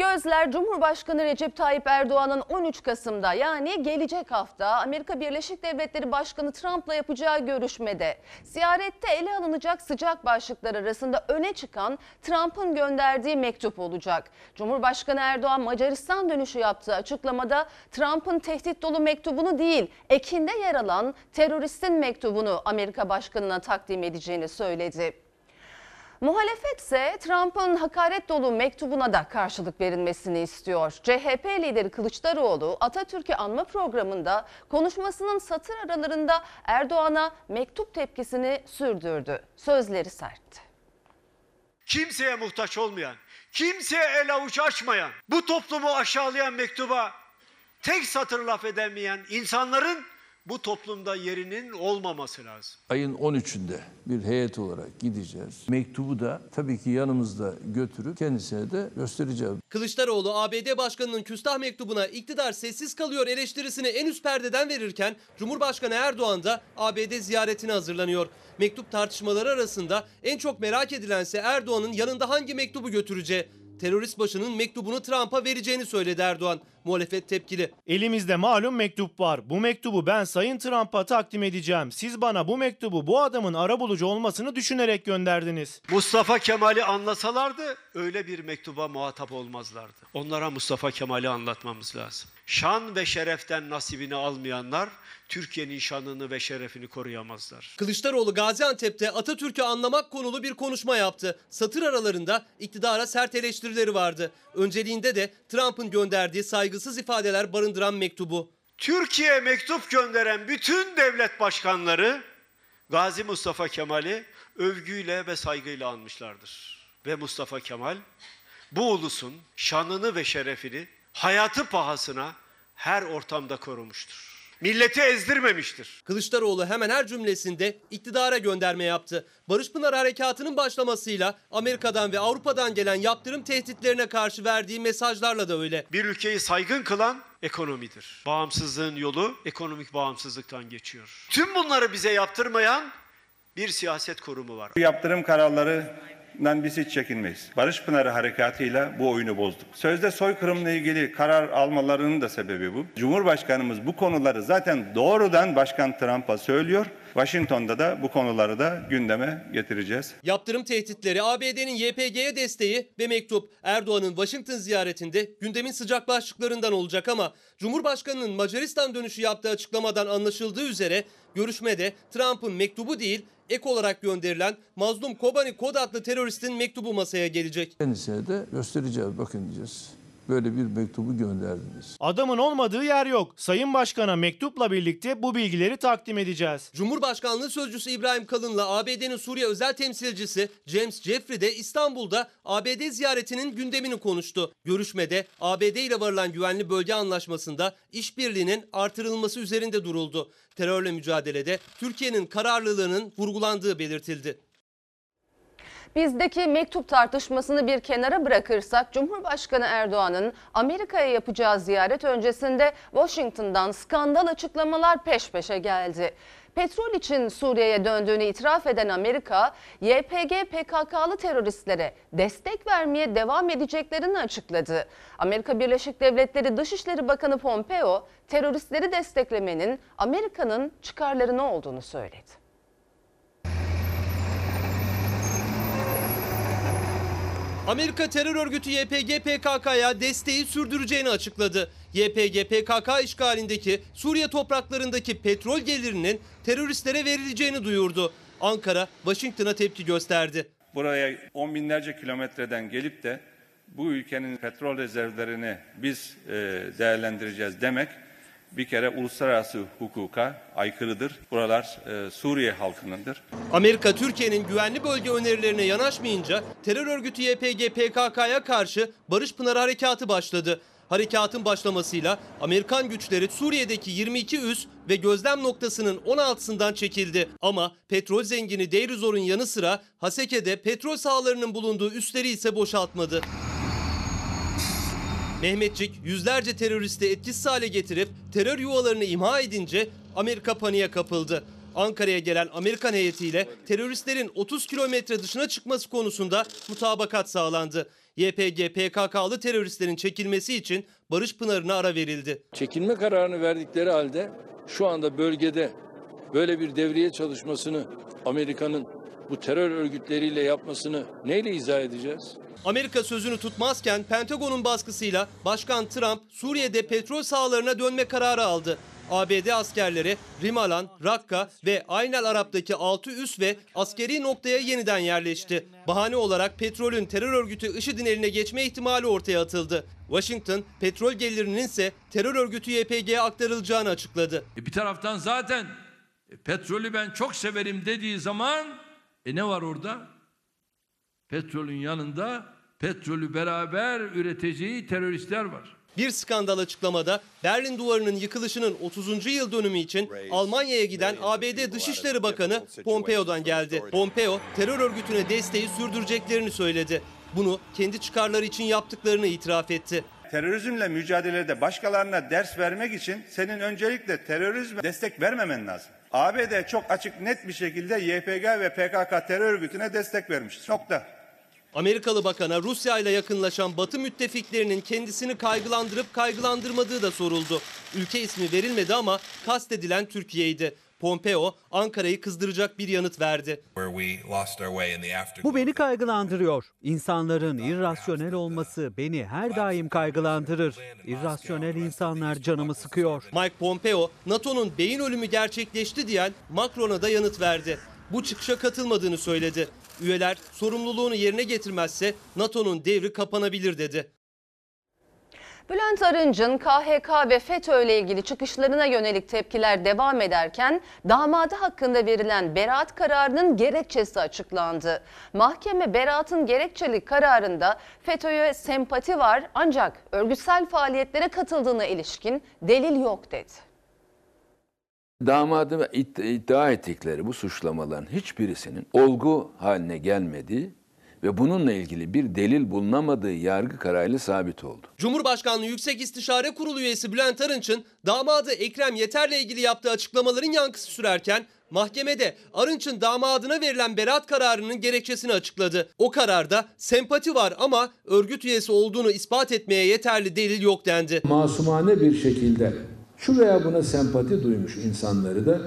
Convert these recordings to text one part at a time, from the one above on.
Gözler Cumhurbaşkanı Recep Tayyip Erdoğan'ın 13 Kasım'da yani gelecek hafta Amerika Birleşik Devletleri Başkanı Trump'la yapacağı görüşmede ziyarette ele alınacak sıcak başlıklar arasında öne çıkan Trump'ın gönderdiği mektup olacak. Cumhurbaşkanı Erdoğan Macaristan dönüşü yaptığı açıklamada Trump'ın tehdit dolu mektubunu değil, ekinde yer alan teröristin mektubunu Amerika Başkanı'na takdim edeceğini söyledi. Muhalefet ise Trump'ın hakaret dolu mektubuna da karşılık verilmesini istiyor. CHP lideri Kılıçdaroğlu Atatürk'ü anma programında konuşmasının satır aralarında Erdoğan'a mektup tepkisini sürdürdü. Sözleri sertti. Kimseye muhtaç olmayan, kimseye el avuç açmayan, bu toplumu aşağılayan mektuba tek satır laf edemeyen insanların bu toplumda yerinin olmaması lazım. Ayın 13'ünde bir heyet olarak gideceğiz. Mektubu da tabii ki yanımızda götürüp kendisine de göstereceğiz. Kılıçdaroğlu ABD Başkanı'nın küstah mektubuna iktidar sessiz kalıyor eleştirisini en üst perdeden verirken Cumhurbaşkanı Erdoğan da ABD ziyaretine hazırlanıyor. Mektup tartışmaları arasında en çok merak edilense Erdoğan'ın yanında hangi mektubu götüreceği. Terörist başının mektubunu Trump'a vereceğini söyledi Erdoğan. Muhalefet tepkili. Elimizde malum mektup var. Bu mektubu ben Sayın Trump'a takdim edeceğim. Siz bana bu mektubu bu adamın arabulucu olmasını düşünerek gönderdiniz. Mustafa Kemal'i anlasalardı öyle bir mektuba muhatap olmazlardı. Onlara Mustafa Kemal'i anlatmamız lazım. Şan ve şereften nasibini almayanlar Türkiye'nin şanını ve şerefini koruyamazlar. Kılıçdaroğlu Gaziantep'te Atatürk'ü anlamak konulu bir konuşma yaptı. Satır aralarında iktidara sert eleştirileri vardı. Önceliğinde de Trump'ın gönderdiği saygısız ifadeler barındıran mektubu. Türkiye'ye mektup gönderen bütün devlet başkanları Gazi Mustafa Kemal'i övgüyle ve saygıyla anmışlardır. Ve Mustafa Kemal bu ulusun şanını ve şerefini hayatı pahasına her ortamda korumuştur. Milleti ezdirmemiştir. Kılıçdaroğlu hemen her cümlesinde iktidara gönderme yaptı. Barış Pınar Harekatı'nın başlamasıyla Amerika'dan ve Avrupa'dan gelen yaptırım tehditlerine karşı verdiği mesajlarla da öyle. Bir ülkeyi saygın kılan ekonomidir. Bağımsızlığın yolu ekonomik bağımsızlıktan geçiyor. Tüm bunları bize yaptırmayan bir siyaset kurumu var. Bu yaptırım kararlarından biz hiç çekinmeyiz. Barış Pınarı harekatıyla bu oyunu bozduk. Sözde soykırımla ilgili karar almalarının da sebebi bu. Cumhurbaşkanımız bu konuları zaten doğrudan Başkan Trump'a söylüyor. Washington'da da bu konuları da gündeme getireceğiz. Yaptırım tehditleri, ABD'nin YPG'ye desteği ve mektup Erdoğan'ın Washington ziyaretinde gündemin sıcak başlıklarından olacak ama Cumhurbaşkanı'nın Macaristan dönüşü yaptığı açıklamadan anlaşıldığı üzere görüşmede Trump'ın mektubu değil ek olarak gönderilen Mazlum Kobani Kod adlı teröristin mektubu masaya gelecek. Kendisine de göstereceğiz. Bakın diyeceğiz. Böyle bir mektubu gönderdiniz. Adamın olmadığı yer yok. Sayın Başkan'a mektupla birlikte bu bilgileri takdim edeceğiz. Cumhurbaşkanlığı Sözcüsü İbrahim Kalın'la ABD'nin Suriye özel temsilcisi James Jeffrey de İstanbul'da ABD ziyaretinin gündemini konuştu. Görüşmede ABD ile varılan güvenli bölge anlaşmasında işbirliğinin artırılması üzerinde duruldu. Terörle mücadelede Türkiye'nin kararlılığının vurgulandığı belirtildi. Bizdeki mektup tartışmasını bir kenara bırakırsak Cumhurbaşkanı Erdoğan'ın Amerika'ya yapacağı ziyaret öncesinde Washington'dan skandal açıklamalar peş peşe geldi. Petrol için Suriye'ye döndüğünü itiraf eden Amerika, YPG PKK'lı teröristlere destek vermeye devam edeceklerini açıkladı. Amerika Birleşik Devletleri Dışişleri Bakanı Pompeo, teröristleri desteklemenin Amerika'nın çıkarlarına olduğunu söyledi. Amerika terör örgütü YPG PKK'ya desteği sürdüreceğini açıkladı. YPG PKK işgalindeki Suriye topraklarındaki petrol gelirinin teröristlere verileceğini duyurdu. Ankara Washington'a tepki gösterdi. Buraya on binlerce kilometreden gelip de bu ülkenin petrol rezervlerini biz e, değerlendireceğiz demek bir kere uluslararası hukuka aykırıdır. Buralar e, Suriye halkınındır. Amerika Türkiye'nin güvenli bölge önerilerine yanaşmayınca terör örgütü YPG PKK'ya karşı Barış Pınarı Harekatı başladı. Harekatın başlamasıyla Amerikan güçleri Suriye'deki 22 üs ve gözlem noktasının 16'sından çekildi. Ama petrol zengini Deir ez-Zor'un yanı sıra Haseke'de petrol sahalarının bulunduğu üsleri ise boşaltmadı. Mehmetçik yüzlerce teröristi etkisiz hale getirip terör yuvalarını imha edince Amerika paniğe kapıldı. Ankara'ya gelen Amerikan heyetiyle teröristlerin 30 kilometre dışına çıkması konusunda mutabakat sağlandı. YPG PKK'lı teröristlerin çekilmesi için Barış Pınarı'na ara verildi. Çekilme kararını verdikleri halde şu anda bölgede böyle bir devriye çalışmasını Amerika'nın bu terör örgütleriyle yapmasını neyle izah edeceğiz? Amerika sözünü tutmazken Pentagon'un baskısıyla Başkan Trump Suriye'de petrol sahalarına dönme kararı aldı. ABD askerleri Rimalan, Rakka ve Aynel Arap'taki 6 üs ve askeri noktaya yeniden yerleşti. Bahane olarak petrolün terör örgütü IŞİD'in eline geçme ihtimali ortaya atıldı. Washington, petrol gelirinin ise terör örgütü YPG'ye aktarılacağını açıkladı. E bir taraftan zaten e, petrolü ben çok severim dediği zaman e ne var orada? Petrolün yanında petrolü beraber üreteceği teröristler var. Bir skandal açıklamada Berlin Duvarı'nın yıkılışının 30. yıl dönümü için Almanya'ya giden ABD Dışişleri Bakanı Pompeo'dan geldi. Pompeo terör örgütüne desteği sürdüreceklerini söyledi. Bunu kendi çıkarları için yaptıklarını itiraf etti. Terörizmle mücadelede başkalarına ders vermek için senin öncelikle terörizme destek vermemen lazım. ABD çok açık net bir şekilde YPG ve PKK terör örgütüne destek vermiştir. Nokta. Amerikalı bakana Rusya ile yakınlaşan Batı müttefiklerinin kendisini kaygılandırıp kaygılandırmadığı da soruldu. Ülke ismi verilmedi ama kastedilen Türkiye'ydi. Pompeo Ankara'yı kızdıracak bir yanıt verdi. Bu beni kaygılandırıyor. İnsanların irrasyonel olması beni her daim kaygılandırır. İrrasyonel insanlar canımı sıkıyor. Mike Pompeo, NATO'nun beyin ölümü gerçekleşti diyen Macron'a da yanıt verdi. Bu çıkışa katılmadığını söyledi. Üyeler sorumluluğunu yerine getirmezse NATO'nun devri kapanabilir dedi. Bülent Arınç'ın KHK ve FETÖ ile ilgili çıkışlarına yönelik tepkiler devam ederken damadı hakkında verilen beraat kararının gerekçesi açıklandı. Mahkeme beraatın gerekçeli kararında FETÖ'ye sempati var ancak örgütsel faaliyetlere katıldığına ilişkin delil yok dedi. Damadı iddia ettikleri bu suçlamaların hiçbirisinin olgu haline gelmediği ve bununla ilgili bir delil bulunamadığı yargı kararıyla sabit oldu. Cumhurbaşkanlığı Yüksek İstişare Kurulu üyesi Bülent Arınç'ın damadı Ekrem Yeter'le ilgili yaptığı açıklamaların yankısı sürerken mahkemede Arınç'ın damadına verilen beraat kararının gerekçesini açıkladı. O kararda sempati var ama örgüt üyesi olduğunu ispat etmeye yeterli delil yok dendi. Masumane bir şekilde şu veya buna sempati duymuş insanları da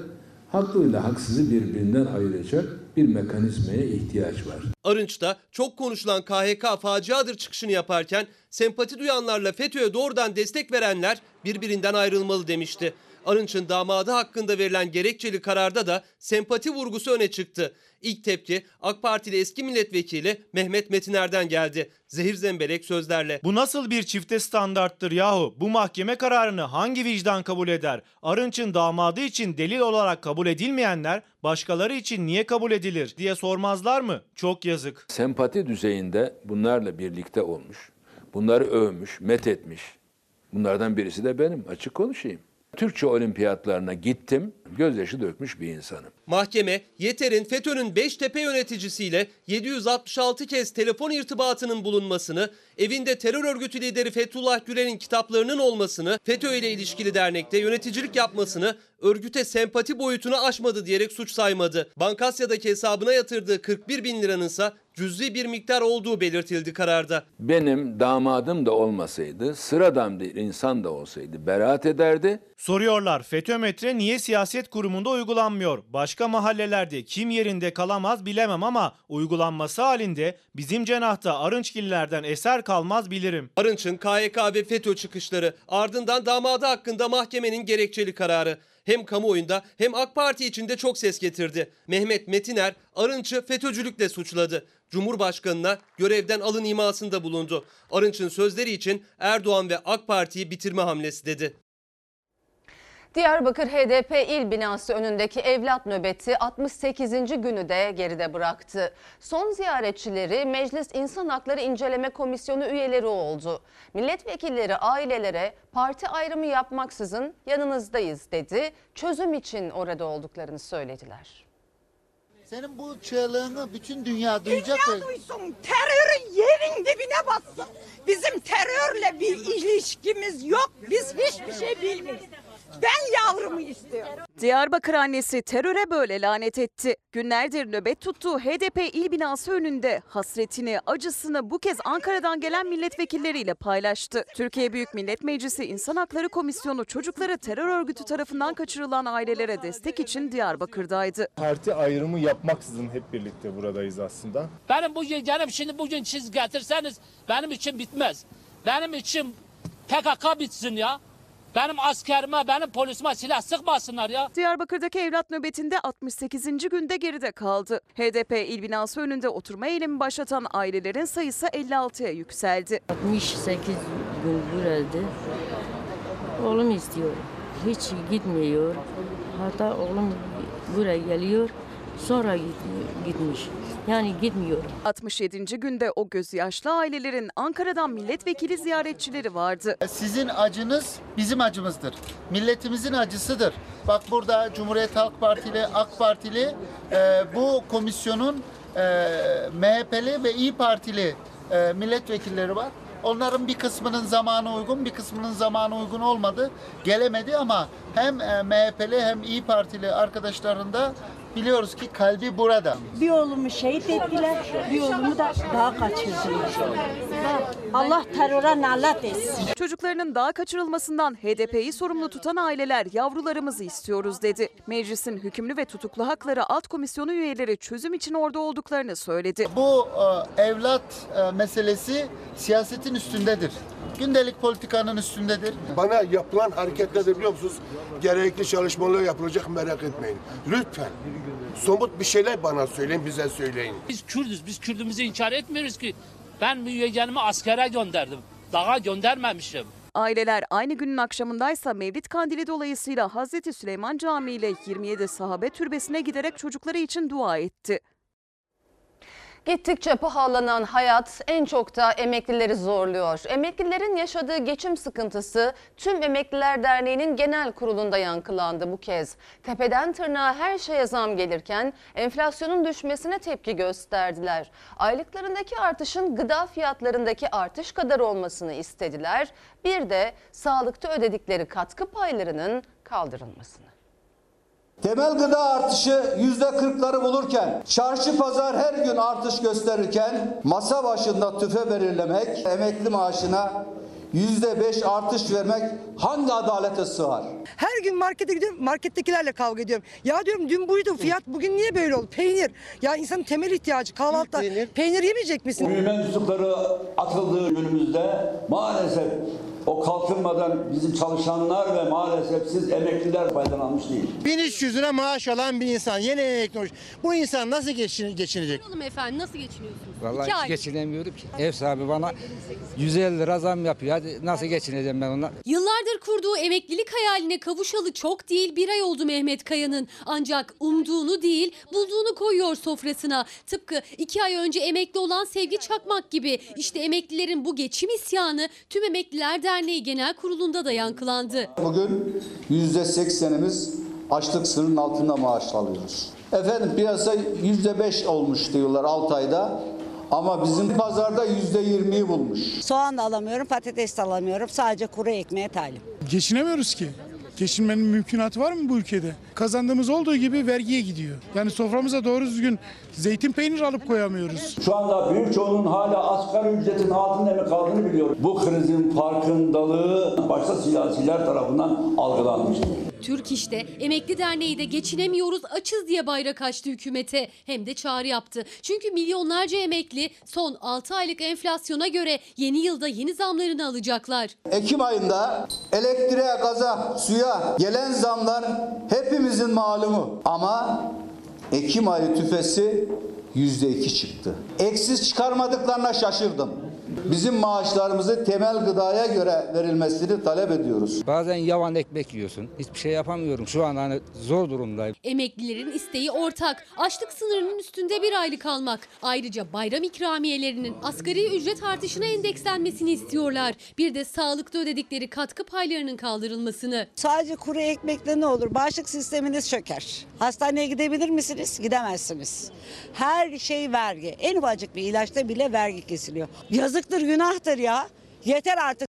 haklıyla haksızı birbirinden ayıracak bir mekanizmaya ihtiyaç var. Arınç da çok konuşulan KHK faciadır çıkışını yaparken sempati duyanlarla FETÖ'ye doğrudan destek verenler birbirinden ayrılmalı demişti. Arınç'ın damadı hakkında verilen gerekçeli kararda da sempati vurgusu öne çıktı. İlk tepki AK Partili eski milletvekili Mehmet Metiner'den geldi. Zehir zemberek sözlerle. Bu nasıl bir çifte standarttır yahu? Bu mahkeme kararını hangi vicdan kabul eder? Arınç'ın damadı için delil olarak kabul edilmeyenler başkaları için niye kabul edilir diye sormazlar mı? Çok yazık. Sempati düzeyinde bunlarla birlikte olmuş, bunları övmüş, methetmiş. Bunlardan birisi de benim, açık konuşayım. Türkçe olimpiyatlarına gittim, gözyaşı dökmüş bir insanım. Mahkeme Yeter'in FETÖ'nün Beştepe yöneticisiyle 766 kez telefon irtibatının bulunmasını, evinde terör örgütü lideri Fethullah Gülen'in kitaplarının olmasını, FETÖ ile ilişkili dernekte yöneticilik yapmasını örgüte sempati boyutunu aşmadı diyerek suç saymadı. Bankasya'daki hesabına yatırdığı 41 bin liranın ise cüzi bir miktar olduğu belirtildi kararda. Benim damadım da olmasaydı, sıradan bir insan da olsaydı beraat ederdi. Soruyorlar FETÖ metre niye siyaset kurumunda uygulanmıyor? Başka mahallelerde kim yerinde kalamaz bilemem ama uygulanması halinde bizim cenahta Arınçgillerden eser kalmaz bilirim. Arınç'ın KYK ve FETÖ çıkışları ardından damadı hakkında mahkemenin gerekçeli kararı. Hem kamuoyunda hem AK Parti içinde çok ses getirdi. Mehmet Metiner Arınç'ı FETÖ'cülükle suçladı. Cumhurbaşkanına görevden alın imasında bulundu. Arınç'ın sözleri için Erdoğan ve AK Parti'yi bitirme hamlesi dedi. Diyarbakır HDP il binası önündeki evlat nöbeti 68. günü de geride bıraktı. Son ziyaretçileri Meclis İnsan Hakları İnceleme Komisyonu üyeleri oldu. Milletvekilleri ailelere parti ayrımı yapmaksızın yanınızdayız dedi. Çözüm için orada olduklarını söylediler. Senin bu çığlığını bütün dünya duyacak. Dünya duysun, terörün yerin dibine bassın. Bizim terörle bir ilişkimiz yok, biz hiçbir şey bilmiyoruz. Ben istiyorum. Diyarbakır annesi teröre böyle lanet etti. Günlerdir nöbet tuttuğu HDP il binası önünde hasretini, acısını bu kez Ankara'dan gelen milletvekilleriyle paylaştı. Türkiye Büyük Millet Meclisi İnsan Hakları Komisyonu çocukları terör örgütü tarafından kaçırılan ailelere destek için Diyarbakır'daydı. Parti ayrımı yapmaksızın hep birlikte buradayız aslında. Benim bugün canım şimdi bugün siz getirseniz benim için bitmez. Benim için PKK bitsin ya. Benim askerime, benim polisime silah sıkmasınlar ya. Diyarbakır'daki evlat nöbetinde 68. günde geride kaldı. HDP il binası önünde oturma eylemi başlatan ailelerin sayısı 56'ya yükseldi. 68 gün burada. Oğlum istiyor. Hiç gitmiyor. Hatta oğlum buraya geliyor. Sonra git- gitmiş. Yani gitmiyor. 67. günde o gözyaşlı ailelerin Ankara'dan milletvekili ziyaretçileri vardı. Sizin acınız bizim acımızdır. Milletimizin acısıdır. Bak burada Cumhuriyet Halk Partili, AK Partili e, bu komisyonun e, MHP'li ve İyi Partili e, milletvekilleri var. Onların bir kısmının zamanı uygun, bir kısmının zamanı uygun olmadı. Gelemedi ama hem e, MHP'li hem İyi Partili arkadaşlarında biliyoruz ki kalbi burada. Bir oğlumu şehit ettiler, bir oğlumu da daha kaçırdılar. Allah teröre nalet etsin. Çocuklarının daha kaçırılmasından HDP'yi sorumlu tutan aileler yavrularımızı istiyoruz dedi. Meclisin hükümlü ve tutuklu hakları alt komisyonu üyeleri çözüm için orada olduklarını söyledi. Bu e, evlat e, meselesi siyasetin üstündedir. Gündelik politikanın üstündedir. Bana yapılan hareketler biliyor musunuz? Gerekli çalışmalar yapılacak merak etmeyin. Lütfen. Somut bir şeyler bana söyleyin, bize söyleyin. Biz Kürdüz, biz Kürdümüzü inkar etmiyoruz ki. Ben müyeyyenimi askere gönderdim. Daha göndermemişim. Aileler aynı günün akşamındaysa Mevlid Kandili dolayısıyla Hazreti Süleyman Camii ile 27 sahabe türbesine giderek çocukları için dua etti. Gittikçe pahalanan hayat en çok da emeklileri zorluyor. Emeklilerin yaşadığı geçim sıkıntısı tüm Emekliler Derneği'nin genel kurulunda yankılandı bu kez. Tepeden tırnağa her şeye zam gelirken enflasyonun düşmesine tepki gösterdiler. Aylıklarındaki artışın gıda fiyatlarındaki artış kadar olmasını istediler. Bir de sağlıkta ödedikleri katkı paylarının kaldırılmasını. Temel gıda artışı yüzde kırkları bulurken, çarşı pazar her gün artış gösterirken, masa başında tüfe belirlemek, emekli maaşına yüzde beş artış vermek hangi adalete sığar? Her gün markete gidiyorum, markettekilerle kavga ediyorum. Ya diyorum dün buydu fiyat, bugün niye böyle oldu? Peynir. Ya insanın temel ihtiyacı kahvaltıda. Peynir. yemeyecek misin? Büyüme mensupları atıldığı günümüzde maalesef o kalkınmadan bizim çalışanlar ve maalesef siz emekliler faydalanmış değil. 1300 lira maaş alan bir insan yeni emekli olmuş. Bu insan nasıl geçin, geçinecek? efendim nasıl geçiniyorsunuz? Vallahi İki hiç ay. geçinemiyorum ki. Ev sahibi bana 150 lira zam yapıyor. Hadi nasıl geçineceğim ben onunla? Yıllardır kurduğu emeklilik hayaline kavuşalı çok değil bir ay oldu Mehmet Kaya'nın. Ancak umduğunu değil bulduğunu koyuyor sofrasına. Tıpkı iki ay önce emekli olan Sevgi Çakmak gibi. İşte emeklilerin bu geçim isyanı tüm Emekliler Derneği Genel Kurulu'nda da yankılandı. Bugün yüzde seksenimiz açlık sınırının altında maaş alıyoruz. Efendim piyasa yüzde beş olmuş diyorlar 6 ayda. Ama bizim pazarda yüzde yirmiyi bulmuş. Soğan da alamıyorum, patates de alamıyorum. Sadece kuru ekmeğe talim. Geçinemiyoruz ki. Geçinmenin mümkünatı var mı bu ülkede? Kazandığımız olduğu gibi vergiye gidiyor. Yani soframıza doğru düzgün zeytin peynir alıp koyamıyoruz. Şu anda büyük çoğunun hala asgari ücretin altında mı kaldığını biliyor. Bu krizin farkındalığı başta siyasiler tarafından algılanmıştır. Türk İş'te Emekli Derneği de geçinemiyoruz açız diye bayrak açtı hükümete. Hem de çağrı yaptı. Çünkü milyonlarca emekli son 6 aylık enflasyona göre yeni yılda yeni zamlarını alacaklar. Ekim ayında elektriğe, gaza, suya gelen zamlar hepimizin malumu. Ama Ekim ayı tüfesi yüzde iki çıktı. Eksiz çıkarmadıklarına şaşırdım. Bizim maaşlarımızı temel gıdaya göre verilmesini talep ediyoruz. Bazen yavan ekmek yiyorsun. Hiçbir şey yapamıyorum. Şu an hani zor durumdayım. Emeklilerin isteği ortak. Açlık sınırının üstünde bir aylık almak. Ayrıca bayram ikramiyelerinin asgari ücret artışına endekslenmesini istiyorlar. Bir de sağlıkta ödedikleri katkı paylarının kaldırılmasını. Sadece kuru ekmekle ne olur? Bağışıklık sisteminiz çöker. Hastaneye gidebilir misiniz? Gidemezsiniz. Her şey vergi. En ufacık bir ilaçta bile vergi kesiliyor. Yazıktır, günahtır ya. Yeter artık.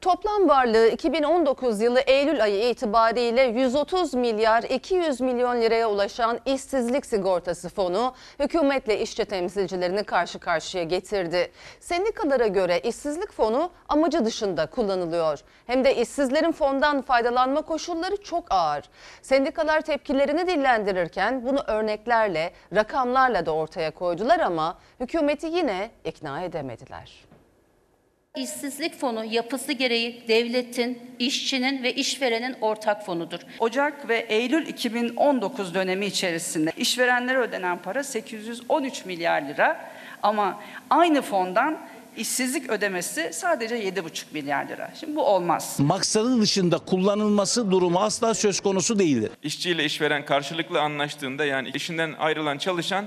Toplam varlığı 2019 yılı Eylül ayı itibariyle 130 milyar 200 milyon liraya ulaşan işsizlik sigortası fonu hükümetle işçi temsilcilerini karşı karşıya getirdi. Sendikalara göre işsizlik fonu amacı dışında kullanılıyor. Hem de işsizlerin fondan faydalanma koşulları çok ağır. Sendikalar tepkilerini dillendirirken bunu örneklerle, rakamlarla da ortaya koydular ama hükümeti yine ikna edemediler. İşsizlik fonu yapısı gereği devletin, işçinin ve işverenin ortak fonudur. Ocak ve Eylül 2019 dönemi içerisinde işverenlere ödenen para 813 milyar lira ama aynı fondan işsizlik ödemesi sadece 7,5 milyar lira. Şimdi bu olmaz. maksadı dışında kullanılması durumu asla söz konusu değildir. İşçi ile işveren karşılıklı anlaştığında yani işinden ayrılan çalışan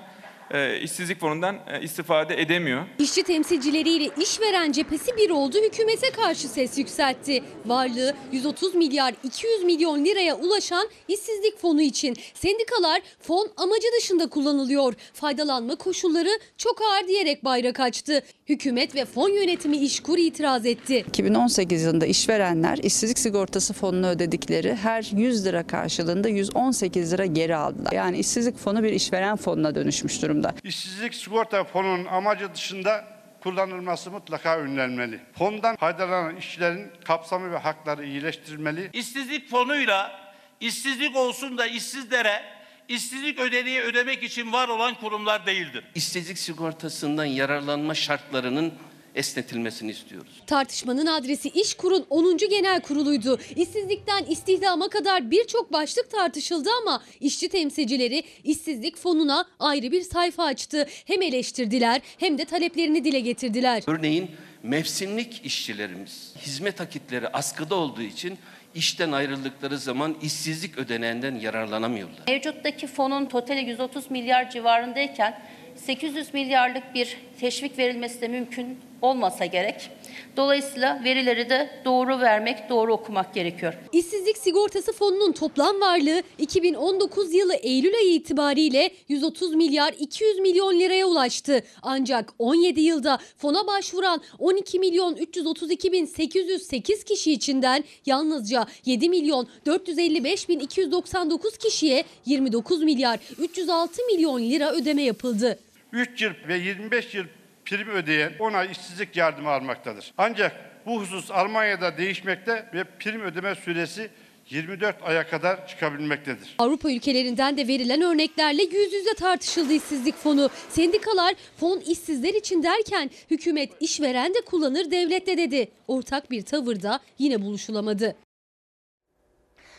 e, işsizlik fonundan e, istifade edemiyor. İşçi temsilcileriyle işveren cephesi bir oldu hükümete karşı ses yükseltti. Varlığı 130 milyar 200 milyon liraya ulaşan işsizlik fonu için sendikalar fon amacı dışında kullanılıyor. Faydalanma koşulları çok ağır diyerek bayrak açtı. Hükümet ve fon yönetimi işkur itiraz etti. 2018 yılında işverenler işsizlik sigortası fonunu ödedikleri her 100 lira karşılığında 118 lira geri aldılar. Yani işsizlik fonu bir işveren fonuna dönüşmüş durumda. İşsizlik sigorta fonunun amacı dışında kullanılması mutlaka önlenmeli. Fondan faydalanan işçilerin kapsamı ve hakları iyileştirilmeli. İşsizlik fonuyla işsizlik olsun da işsizlere işsizlik ödeneği ödemek için var olan kurumlar değildir. İşsizlik sigortasından yararlanma şartlarının esnetilmesini istiyoruz. Tartışmanın adresi İşkur'un 10. Genel Kurulu'ydu. İşsizlikten istihdama kadar birçok başlık tartışıldı ama işçi temsilcileri işsizlik fonuna ayrı bir sayfa açtı. Hem eleştirdiler hem de taleplerini dile getirdiler. Örneğin mevsimlik işçilerimiz hizmet akitleri askıda olduğu için işten ayrıldıkları zaman işsizlik ödeneğinden yararlanamıyorlar. Mevcuttaki fonun totali 130 milyar civarındayken 800 milyarlık bir teşvik verilmesi de mümkün olmasa gerek. Dolayısıyla verileri de doğru vermek, doğru okumak gerekiyor. İşsizlik sigortası fonunun toplam varlığı 2019 yılı Eylül ayı itibariyle 130 milyar 200 milyon liraya ulaştı. Ancak 17 yılda fona başvuran 12 milyon 332 bin 808 kişi içinden yalnızca 7 milyon 455 bin 299 kişiye 29 milyar 306 milyon lira ödeme yapıldı. 3 yıl ve 25 yıl prim ödeyen 10 ay işsizlik yardımı almaktadır. Ancak bu husus Almanya'da değişmekte ve prim ödeme süresi 24 aya kadar çıkabilmektedir. Avrupa ülkelerinden de verilen örneklerle yüz yüze tartışıldı işsizlik fonu. Sendikalar fon işsizler için derken hükümet işveren de kullanır devlet de dedi. Ortak bir tavırda yine buluşulamadı.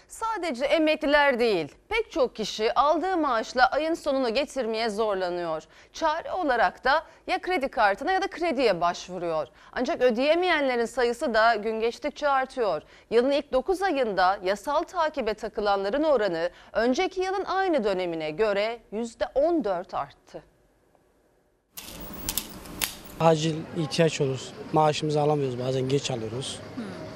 Sadece emekliler değil, pek çok kişi aldığı maaşla ayın sonunu getirmeye zorlanıyor. Çare olarak da ya kredi kartına ya da krediye başvuruyor. Ancak ödeyemeyenlerin sayısı da gün geçtikçe artıyor. Yılın ilk 9 ayında yasal takibe takılanların oranı önceki yılın aynı dönemine göre %14 arttı. Acil ihtiyaç olur. Maaşımızı alamıyoruz bazen geç alıyoruz.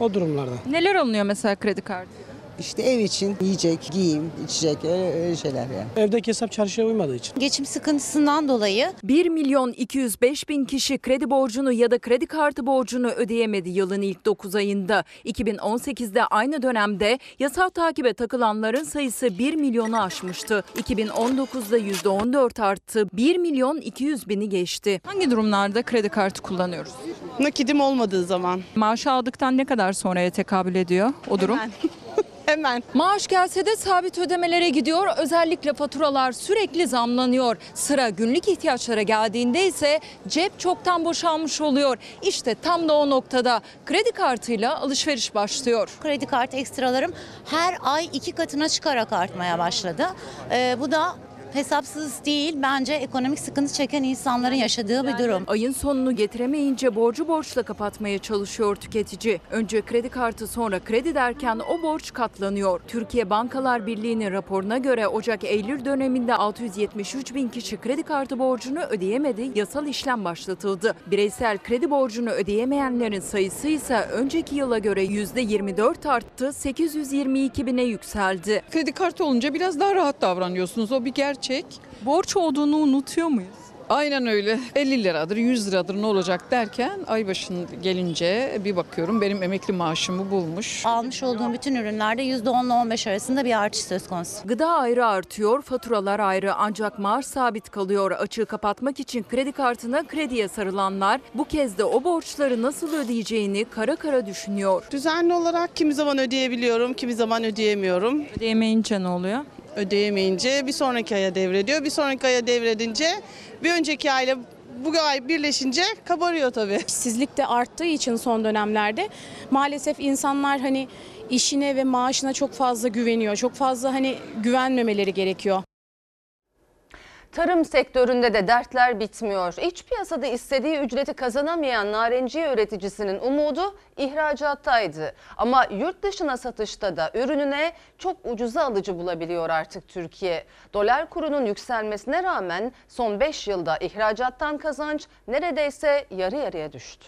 O durumlarda. Neler alınıyor mesela kredi kartı? İşte ev için yiyecek, giyim, içecek öyle, öyle şeyler yani. Evdeki hesap çarşıya uymadığı için. Geçim sıkıntısından dolayı 1 milyon 205 bin kişi kredi borcunu ya da kredi kartı borcunu ödeyemedi yılın ilk 9 ayında. 2018'de aynı dönemde yasal takibe takılanların sayısı 1 milyonu aşmıştı. 2019'da %14 arttı. 1 milyon 200 bini geçti. Hangi durumlarda kredi kartı kullanıyoruz? Nakidim olmadığı zaman. Maaşı aldıktan ne kadar sonraya tekabül ediyor o durum? Hemen. Hemen. Maaş gelse de sabit ödemelere gidiyor. Özellikle faturalar sürekli zamlanıyor. Sıra günlük ihtiyaçlara geldiğinde ise cep çoktan boşalmış oluyor. İşte tam da o noktada kredi kartıyla alışveriş başlıyor. kredi kartı ekstralarım her ay iki katına çıkarak artmaya başladı. Ee, bu da hesapsız değil bence ekonomik sıkıntı çeken insanların yaşadığı bir durum. Ayın sonunu getiremeyince borcu borçla kapatmaya çalışıyor tüketici. Önce kredi kartı sonra kredi derken o borç katlanıyor. Türkiye Bankalar Birliği'nin raporuna göre Ocak-Eylül döneminde 673 bin kişi kredi kartı borcunu ödeyemedi, yasal işlem başlatıldı. Bireysel kredi borcunu ödeyemeyenlerin sayısı ise önceki yıla göre %24 arttı, 822 bine yükseldi. Kredi kartı olunca biraz daha rahat davranıyorsunuz. O bir gerçek. Borç olduğunu unutuyor muyuz? Aynen öyle. 50 liradır, 100 liradır ne olacak derken ay başın gelince bir bakıyorum benim emekli maaşımı bulmuş. Almış olduğum bütün ürünlerde %10 ile 15 arasında bir artış söz konusu. Gıda ayrı artıyor, faturalar ayrı ancak maaş sabit kalıyor. Açığı kapatmak için kredi kartına krediye sarılanlar bu kez de o borçları nasıl ödeyeceğini kara kara düşünüyor. Düzenli olarak kimi zaman ödeyebiliyorum, kimi zaman ödeyemiyorum. Ödeyemeyince ne oluyor? Ödeyemeyince bir sonraki aya devrediyor. Bir sonraki aya devredince bir önceki ayla bu ay birleşince kabarıyor tabii. İşsizlik de arttığı için son dönemlerde maalesef insanlar hani işine ve maaşına çok fazla güveniyor. Çok fazla hani güvenmemeleri gerekiyor. Tarım sektöründe de dertler bitmiyor. İç piyasada istediği ücreti kazanamayan narenciye üreticisinin umudu ihracattaydı. Ama yurt dışına satışta da ürününe çok ucuza alıcı bulabiliyor artık Türkiye. Dolar kurunun yükselmesine rağmen son 5 yılda ihracattan kazanç neredeyse yarı yarıya düştü.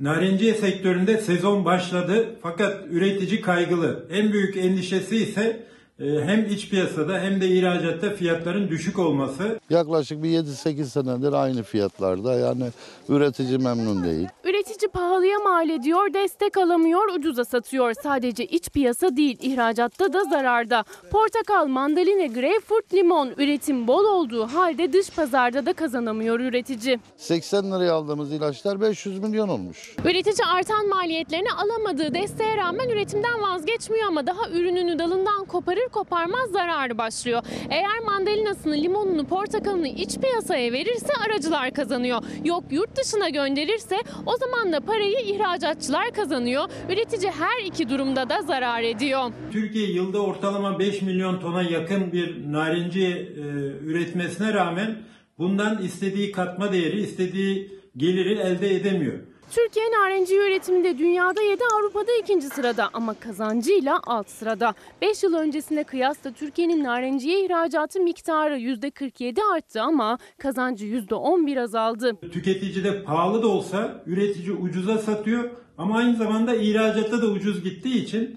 Narenciye sektöründe sezon başladı fakat üretici kaygılı. En büyük endişesi ise hem iç piyasada hem de ihracatta fiyatların düşük olması. Yaklaşık bir 7-8 senedir aynı fiyatlarda yani üretici memnun değil. Üretici pahalıya mal ediyor, destek alamıyor, ucuza satıyor. Sadece iç piyasa değil, ihracatta da zararda. Portakal, mandalina, greyfurt, limon üretim bol olduğu halde dış pazarda da kazanamıyor üretici. 80 liraya aldığımız ilaçlar 500 milyon olmuş. Üretici artan maliyetlerini alamadığı desteğe rağmen üretimden vazgeçmiyor ama daha ürününü dalından koparır koparmaz zararı başlıyor. Eğer mandalinasını, limonunu, portakalını iç piyasaya verirse aracılar kazanıyor. Yok yurt dışına gönderirse o zaman da parayı ihracatçılar kazanıyor. Üretici her iki durumda da zarar ediyor. Türkiye yılda ortalama 5 milyon tona yakın bir narenciye e, üretmesine rağmen bundan istediği katma değeri, istediği geliri elde edemiyor. Türkiye narenciye üretiminde dünyada 7 Avrupa'da ikinci sırada ama kazancıyla alt sırada. 5 yıl öncesine kıyasla Türkiye'nin narenciye ihracatı miktarı %47 arttı ama kazancı %11 azaldı. Tüketicide pahalı da olsa üretici ucuza satıyor ama aynı zamanda ihracatta da ucuz gittiği için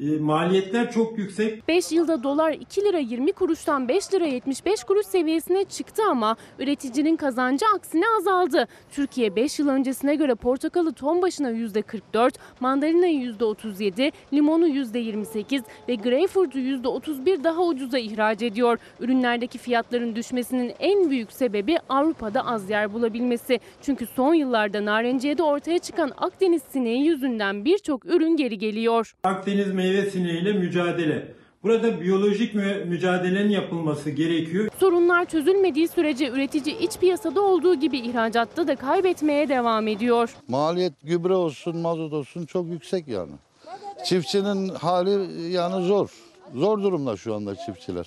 e, maliyetler çok yüksek. 5 yılda dolar 2 lira 20 kuruştan 5 lira 75 kuruş seviyesine çıktı ama üreticinin kazancı aksine azaldı. Türkiye 5 yıl öncesine göre portakalı ton başına %44, mandalinayı %37, limonu %28 ve greyfurtu %31 daha ucuza ihraç ediyor. Ürünlerdeki fiyatların düşmesinin en büyük sebebi Avrupa'da az yer bulabilmesi. Çünkü son yıllarda narenciyede ortaya çıkan Akdeniz sineği yüzünden birçok ürün geri geliyor. Akdeniz meyve sineğiyle mücadele. Burada biyolojik mü- mücadelenin yapılması gerekiyor. Sorunlar çözülmediği sürece üretici iç piyasada olduğu gibi ihracatta da kaybetmeye devam ediyor. Maliyet gübre olsun, mazot olsun çok yüksek yani. Çiftçinin hali yani zor. Zor durumda şu anda çiftçiler.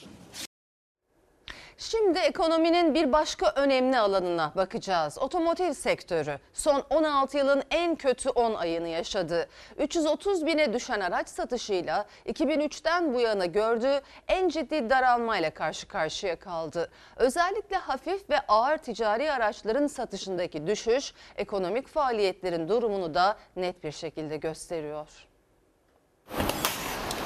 Şimdi ekonominin bir başka önemli alanına bakacağız. Otomotiv sektörü son 16 yılın en kötü 10 ayını yaşadı. 330 bine düşen araç satışıyla 2003'ten bu yana gördüğü en ciddi daralmayla karşı karşıya kaldı. Özellikle hafif ve ağır ticari araçların satışındaki düşüş ekonomik faaliyetlerin durumunu da net bir şekilde gösteriyor.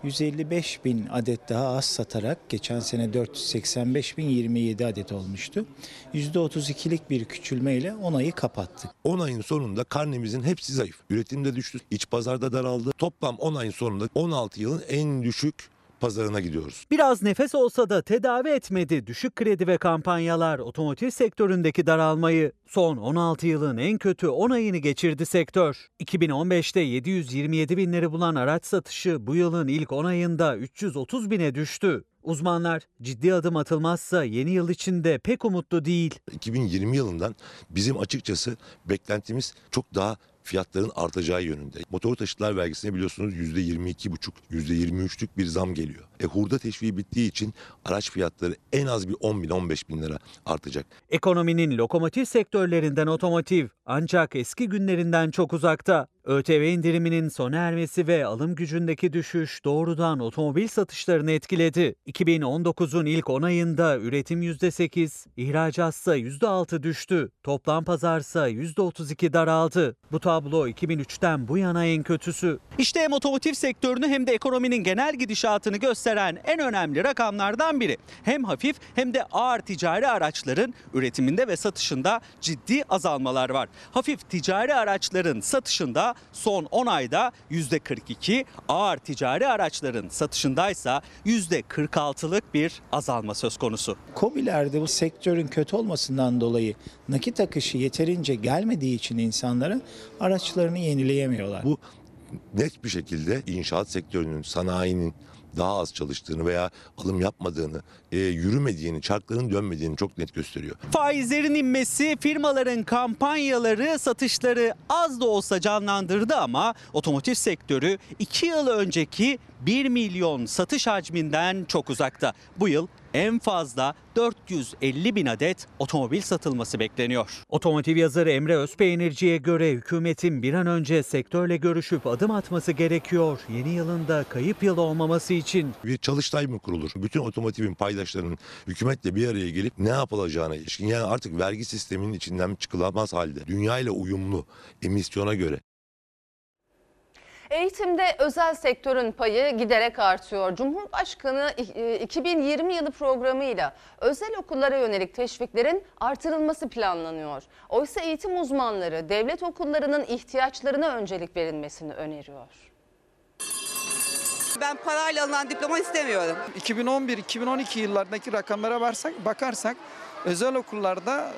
155 bin adet daha az satarak geçen sene 485 bin 27 adet olmuştu. %32'lik bir küçülmeyle 10 ayı kapattık. 10 ayın sonunda karnemizin hepsi zayıf. Üretimde düştü, iç pazarda daraldı. Toplam 10 ayın sonunda 16 yılın en düşük pazarına gidiyoruz. Biraz nefes olsa da tedavi etmedi düşük kredi ve kampanyalar otomotiv sektöründeki daralmayı. Son 16 yılın en kötü 10 ayını geçirdi sektör. 2015'te 727 binleri bulan araç satışı bu yılın ilk 10 ayında 330 bine düştü. Uzmanlar ciddi adım atılmazsa yeni yıl içinde pek umutlu değil. 2020 yılından bizim açıkçası beklentimiz çok daha fiyatların artacağı yönünde. Motor taşıtlar vergisine biliyorsunuz %22,5, %23'lük bir zam geliyor. E hurda teşviği bittiği için araç fiyatları en az bir 10 bin 15 bin lira artacak. Ekonominin lokomotiv sektörlerinden otomotiv ancak eski günlerinden çok uzakta. ÖTV indiriminin sona ermesi ve alım gücündeki düşüş doğrudan otomobil satışlarını etkiledi. 2019'un ilk 10 ayında üretim %8, ihracatsa %6 düştü. Toplam pazarsa %32 daraldı. Bu tablo 2003'ten bu yana en kötüsü. İşte hem otomotiv sektörünü hem de ekonominin genel gidişatını gösteren en önemli rakamlardan biri. Hem hafif hem de ağır ticari araçların üretiminde ve satışında ciddi azalmalar var. Hafif ticari araçların satışında son 10 ayda %42, ağır ticari araçların satışındaysa %46'lık bir azalma söz konusu. Kobilerde bu sektörün kötü olmasından dolayı nakit akışı yeterince gelmediği için insanlara araçlarını yenileyemiyorlar. Bu net bir şekilde inşaat sektörünün, sanayinin daha az çalıştığını veya alım yapmadığını, e, yürümediğini, çarkların dönmediğini çok net gösteriyor. Faizlerin inmesi firmaların kampanyaları satışları az da olsa canlandırdı ama otomotiv sektörü 2 yıl önceki 1 milyon satış hacminden çok uzakta. Bu yıl en fazla 450 bin adet otomobil satılması bekleniyor. Otomotiv yazarı Emre Özpeynirci'ye göre hükümetin bir an önce sektörle görüşüp adım atması gerekiyor. Yeni yılında kayıp yıl olmaması için. Bir çalıştay mı kurulur? Bütün otomotivin paydaşlarının hükümetle bir araya gelip ne yapılacağına ilişkin yani artık vergi sisteminin içinden çıkılamaz halde dünya ile uyumlu emisyona göre Eğitimde özel sektörün payı giderek artıyor. Cumhurbaşkanı e, 2020 yılı programıyla özel okullara yönelik teşviklerin artırılması planlanıyor. Oysa eğitim uzmanları devlet okullarının ihtiyaçlarına öncelik verilmesini öneriyor. Ben parayla alınan diploma istemiyorum. 2011-2012 yıllarındaki rakamlara varsak, bakarsak özel okullarda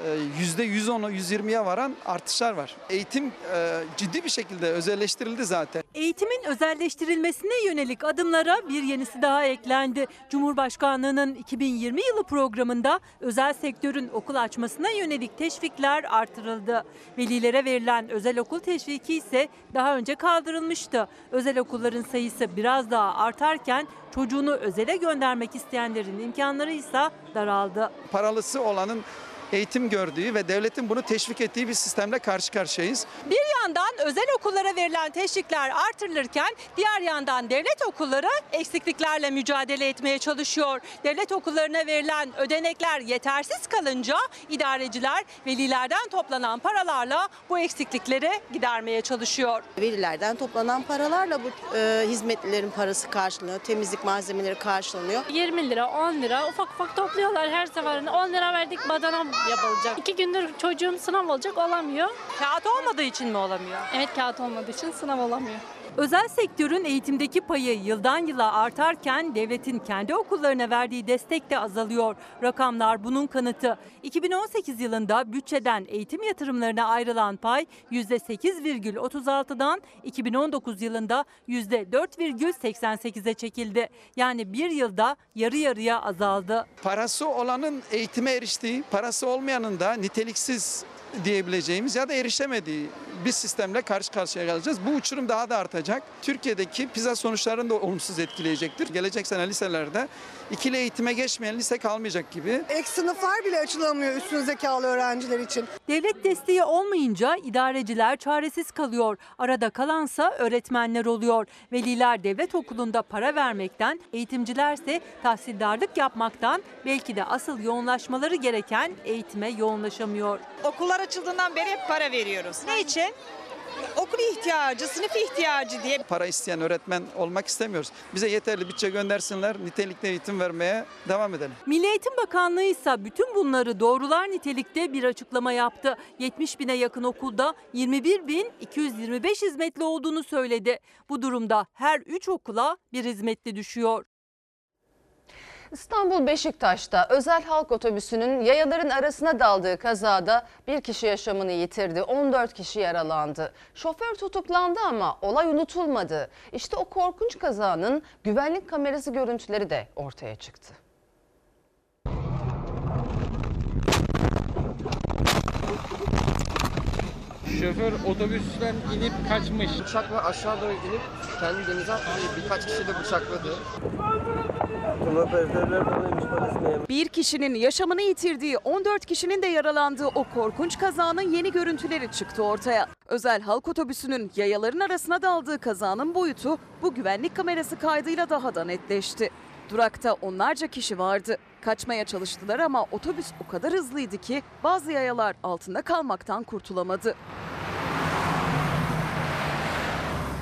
%110'a 120'ye varan artışlar var. Eğitim e, ciddi bir şekilde özelleştirildi zaten. Eğitimin özelleştirilmesine yönelik adımlara bir yenisi daha eklendi. Cumhurbaşkanlığının 2020 yılı programında özel sektörün okul açmasına yönelik teşvikler artırıldı. Velilere verilen özel okul teşviki ise daha önce kaldırılmıştı. Özel okulların sayısı biraz daha artarken çocuğunu özele göndermek isteyenlerin imkanları ise daraldı. Paralısı olanın eğitim gördüğü ve devletin bunu teşvik ettiği bir sistemle karşı karşıyayız. Bir yandan özel okullara verilen teşvikler artırılırken diğer yandan devlet okulları eksikliklerle mücadele etmeye çalışıyor. Devlet okullarına verilen ödenekler yetersiz kalınca idareciler velilerden toplanan paralarla bu eksiklikleri gidermeye çalışıyor. Velilerden toplanan paralarla bu e, hizmetlilerin parası karşılanıyor, temizlik malzemeleri karşılanıyor. 20 lira, 10 lira ufak ufak topluyorlar her seferinde. 10 lira verdik badana yapılacak. İki gündür çocuğum sınav olacak olamıyor. Kağıt olmadığı için mi olamıyor? Evet kağıt olmadığı için sınav olamıyor. Özel sektörün eğitimdeki payı yıldan yıla artarken devletin kendi okullarına verdiği destek de azalıyor. Rakamlar bunun kanıtı. 2018 yılında bütçeden eğitim yatırımlarına ayrılan pay %8,36'dan 2019 yılında %4,88'e çekildi. Yani bir yılda yarı yarıya azaldı. Parası olanın eğitime eriştiği, parası olmayanın da niteliksiz diyebileceğimiz ya da erişemediği bir sistemle karşı karşıya geleceğiz. Bu uçurum daha da artacak. Türkiye'deki PISA sonuçlarını da olumsuz etkileyecektir. Gelecek sene liselerde ikili eğitime geçmeyen lise kalmayacak gibi. Ek sınıflar bile açılamıyor üstün zekalı öğrenciler için. Devlet desteği olmayınca idareciler çaresiz kalıyor. Arada kalansa öğretmenler oluyor. Veliler devlet okulunda para vermekten, eğitimcilerse tahsildarlık yapmaktan belki de asıl yoğunlaşmaları gereken eğitime yoğunlaşamıyor. Okullar açıldığından beri hep para veriyoruz. Ne için? Okul ihtiyacı, sınıf ihtiyacı diye. Para isteyen öğretmen olmak istemiyoruz. Bize yeterli bütçe göndersinler, nitelikli eğitim vermeye devam edelim. Milli Eğitim Bakanlığı ise bütün bunları doğrular nitelikte bir açıklama yaptı. 70 bine yakın okulda 21 bin 225 hizmetli olduğunu söyledi. Bu durumda her 3 okula bir hizmetli düşüyor. İstanbul Beşiktaş'ta özel halk otobüsünün yayaların arasına daldığı kazada bir kişi yaşamını yitirdi. 14 kişi yaralandı. Şoför tutuklandı ama olay unutulmadı. İşte o korkunç kazanın güvenlik kamerası görüntüleri de ortaya çıktı. Şoför otobüsten inip kaçmış. Bıçakla aşağı doğru inip kendi denize attı. Birkaç kişi de bıçakladı. Bir kişinin yaşamını yitirdiği, 14 kişinin de yaralandığı o korkunç kazanın yeni görüntüleri çıktı ortaya. Özel halk otobüsünün yayaların arasına daldığı kazanın boyutu bu güvenlik kamerası kaydıyla daha da netleşti. Durakta onlarca kişi vardı. Kaçmaya çalıştılar ama otobüs o kadar hızlıydı ki bazı yayalar altında kalmaktan kurtulamadı.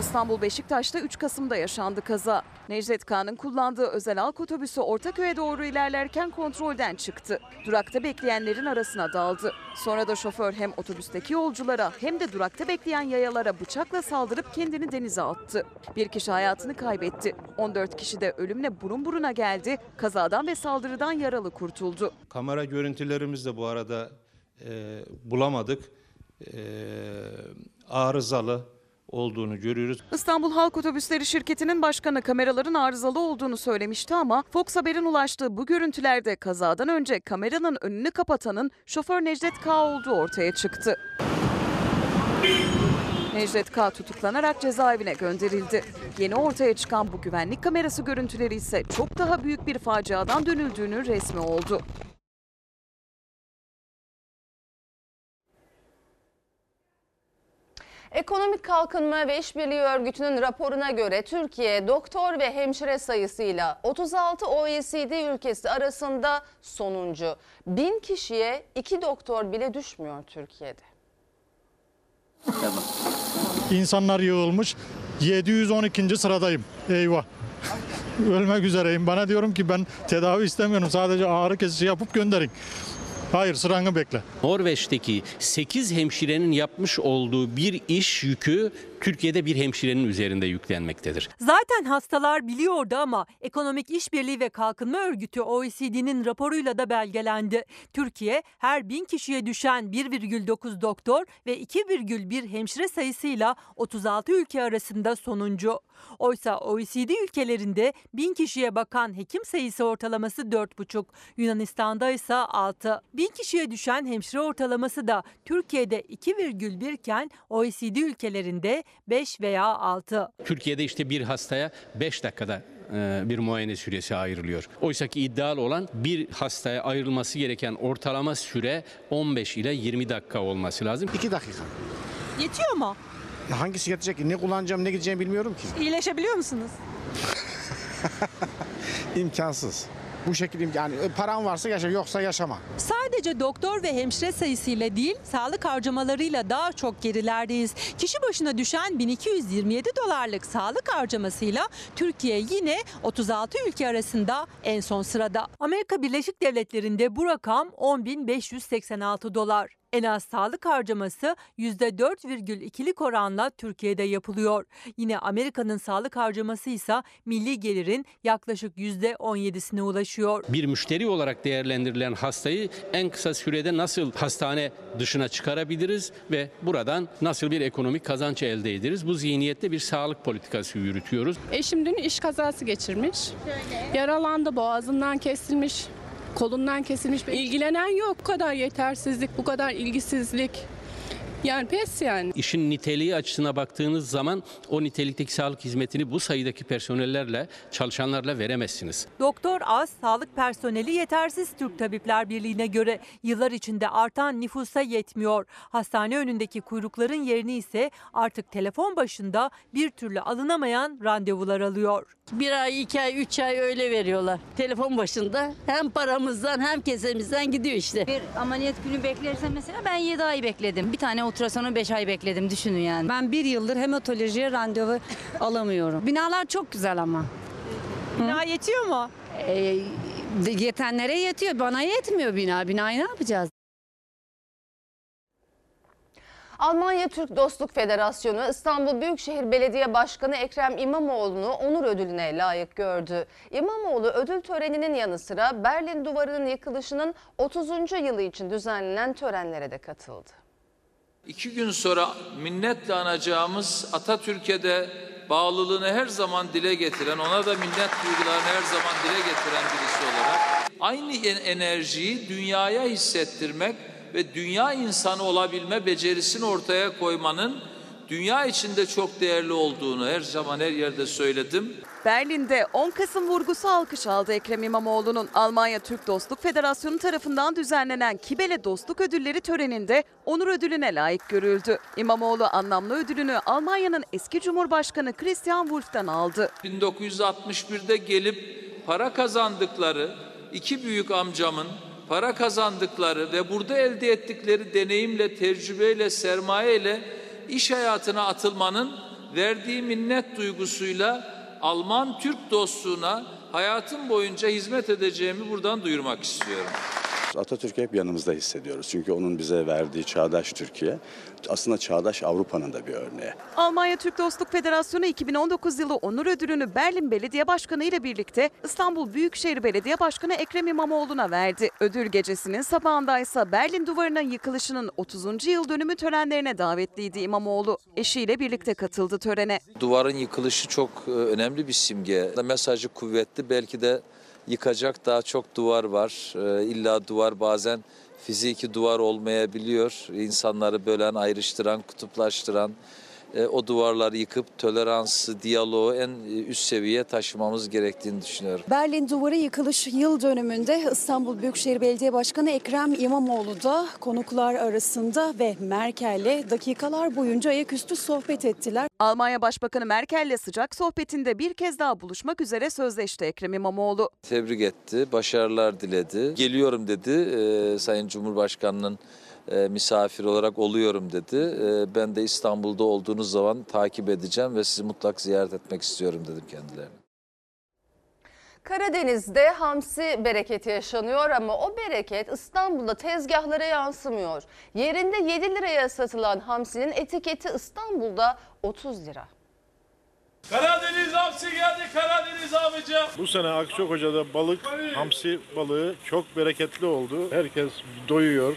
İstanbul Beşiktaş'ta 3 Kasım'da yaşandı kaza. Necdet Kağan'ın kullandığı özel halk otobüsü Ortaköy'e doğru ilerlerken kontrolden çıktı. Durakta bekleyenlerin arasına daldı. Sonra da şoför hem otobüsteki yolculara hem de durakta bekleyen yayalara bıçakla saldırıp kendini denize attı. Bir kişi hayatını kaybetti. 14 kişi de ölümle burun buruna geldi. Kazadan ve saldırıdan yaralı kurtuldu. Kamera görüntülerimiz de bu arada e, bulamadık. E, arızalı olduğunu görüyoruz. İstanbul Halk Otobüsleri şirketinin başkanı kameraların arızalı olduğunu söylemişti ama Fox Haber'in ulaştığı bu görüntülerde kazadan önce kameranın önünü kapatanın şoför Necdet K olduğu ortaya çıktı. Necdet K tutuklanarak cezaevine gönderildi. Yeni ortaya çıkan bu güvenlik kamerası görüntüleri ise çok daha büyük bir faciadan dönüldüğünün resmi oldu. Ekonomik Kalkınma ve İşbirliği Örgütü'nün raporuna göre Türkiye doktor ve hemşire sayısıyla 36 OECD ülkesi arasında sonuncu. Bin kişiye iki doktor bile düşmüyor Türkiye'de. İnsanlar yığılmış. 712. sıradayım. Eyvah. Ölmek üzereyim. Bana diyorum ki ben tedavi istemiyorum. Sadece ağrı kesici yapıp gönderin. Hayır sıranı bekle. Norveç'teki 8 hemşirenin yapmış olduğu bir iş yükü Türkiye'de bir hemşirenin üzerinde yüklenmektedir. Zaten hastalar biliyordu ama Ekonomik İşbirliği ve Kalkınma Örgütü OECD'nin raporuyla da belgelendi. Türkiye her bin kişiye düşen 1,9 doktor ve 2,1 hemşire sayısıyla 36 ülke arasında sonuncu. Oysa OECD ülkelerinde bin kişiye bakan hekim sayısı ortalaması 4,5, Yunanistan'da ise 6. Bin kişiye düşen hemşire ortalaması da Türkiye'de 2,1 iken OECD ülkelerinde 5 veya 6. Türkiye'de işte bir hastaya 5 dakikada e, bir muayene süresi ayrılıyor. Oysa ki iddialı olan bir hastaya ayrılması gereken ortalama süre 15 ile 20 dakika olması lazım. 2 dakika. Yetiyor mu? Ya hangisi yetecek? Ne kullanacağım, ne gideceğimi bilmiyorum ki. İyileşebiliyor musunuz? İmkansız. Bu şekilde yani paran varsa yaşa yoksa yaşama. Sadece doktor ve hemşire sayısıyla değil, sağlık harcamalarıyla daha çok gerilerdeyiz. Kişi başına düşen 1227 dolarlık sağlık harcamasıyla Türkiye yine 36 ülke arasında en son sırada. Amerika Birleşik Devletleri'nde bu rakam 10.586 dolar. En az sağlık harcaması %4,2'lik oranla Türkiye'de yapılıyor. Yine Amerika'nın sağlık harcaması ise milli gelirin yaklaşık %17'sine ulaşıyor. Bir müşteri olarak değerlendirilen hastayı en kısa sürede nasıl hastane dışına çıkarabiliriz ve buradan nasıl bir ekonomik kazanç elde ederiz? Bu zihniyette bir sağlık politikası yürütüyoruz. Eşim dün iş kazası geçirmiş. Yaralandı, boğazından kesilmiş, kolundan kesilmiş. İlgilenen yok. Bu kadar yetersizlik, bu kadar ilgisizlik. Yani pes yani. İşin niteliği açısına baktığınız zaman o nitelikteki sağlık hizmetini bu sayıdaki personellerle, çalışanlarla veremezsiniz. Doktor az, sağlık personeli yetersiz Türk Tabipler Birliği'ne göre yıllar içinde artan nüfusa yetmiyor. Hastane önündeki kuyrukların yerini ise artık telefon başında bir türlü alınamayan randevular alıyor. Bir ay, iki ay, üç ay öyle veriyorlar. Telefon başında hem paramızdan hem kesemizden gidiyor işte. Bir ameliyat günü beklersen mesela ben 7 ay bekledim. Bir tane ultrasonu 5 ay bekledim düşünün yani. Ben bir yıldır hematolojiye randevu alamıyorum. Binalar çok güzel ama. Bina yetiyor mu? Ee, yetenlere yetiyor. Bana yetmiyor bina. Binayı ne yapacağız? Almanya Türk Dostluk Federasyonu İstanbul Büyükşehir Belediye Başkanı Ekrem İmamoğlu'nu onur ödülüne layık gördü. İmamoğlu ödül töreninin yanı sıra Berlin Duvarı'nın yıkılışının 30. yılı için düzenlenen törenlere de katıldı. İki gün sonra minnetle anacağımız Atatürk'e de bağlılığını her zaman dile getiren, ona da minnet duygularını her zaman dile getiren birisi olarak aynı enerjiyi dünyaya hissettirmek ve dünya insanı olabilme becerisini ortaya koymanın dünya içinde çok değerli olduğunu her zaman her yerde söyledim. Berlin'de 10 Kasım vurgusu alkış aldı Ekrem İmamoğlu'nun Almanya Türk Dostluk Federasyonu tarafından düzenlenen Kibele Dostluk Ödülleri töreninde onur ödülüne layık görüldü. İmamoğlu anlamlı ödülünü Almanya'nın eski Cumhurbaşkanı Christian Wolff'tan aldı. 1961'de gelip para kazandıkları iki büyük amcamın para kazandıkları ve burada elde ettikleri deneyimle, tecrübeyle, sermayeyle iş hayatına atılmanın verdiği minnet duygusuyla Alman Türk dostluğuna hayatım boyunca hizmet edeceğimi buradan duyurmak istiyorum. Atatürk'ü hep yanımızda hissediyoruz. Çünkü onun bize verdiği çağdaş Türkiye aslında çağdaş Avrupa'nın da bir örneği. Almanya Türk Dostluk Federasyonu 2019 yılı onur ödülünü Berlin Belediye Başkanı ile birlikte İstanbul Büyükşehir Belediye Başkanı Ekrem İmamoğlu'na verdi. Ödül gecesinin sabahındaysa Berlin Duvarı'nın yıkılışının 30. yıl dönümü törenlerine davetliydi İmamoğlu. Eşiyle birlikte katıldı törene. Duvarın yıkılışı çok e, önemli bir simge. Mesajı kuvvetli. Belki de yıkacak daha çok duvar var. E, İlla duvar bazen fiziki duvar olmayabiliyor. İnsanları bölen, ayrıştıran, kutuplaştıran e, o duvarları yıkıp toleransı, diyaloğu en üst seviyeye taşımamız gerektiğini düşünüyorum. Berlin Duvarı yıkılış yıl dönümünde İstanbul Büyükşehir Belediye Başkanı Ekrem İmamoğlu da konuklar arasında ve Merkel'le dakikalar boyunca ayaküstü sohbet ettiler. Almanya Başbakanı Merkel'le sıcak sohbetinde bir kez daha buluşmak üzere sözleşti Ekrem İmamoğlu. Tebrik etti, başarılar diledi. Geliyorum dedi e, Sayın Cumhurbaşkanı'nın e, misafir olarak oluyorum dedi. E, ben de İstanbul'da olduğunuz zaman takip edeceğim ve sizi mutlak ziyaret etmek istiyorum dedim kendilerine. Karadeniz'de hamsi bereketi yaşanıyor ama o bereket İstanbul'da tezgahlara yansımıyor. Yerinde 7 liraya satılan hamsinin etiketi İstanbul'da 30 lira. Karadeniz hamsi geldi Karadeniz abici. Bu sene Akçakoca'da balık, hamsi balığı çok bereketli oldu. Herkes doyuyor,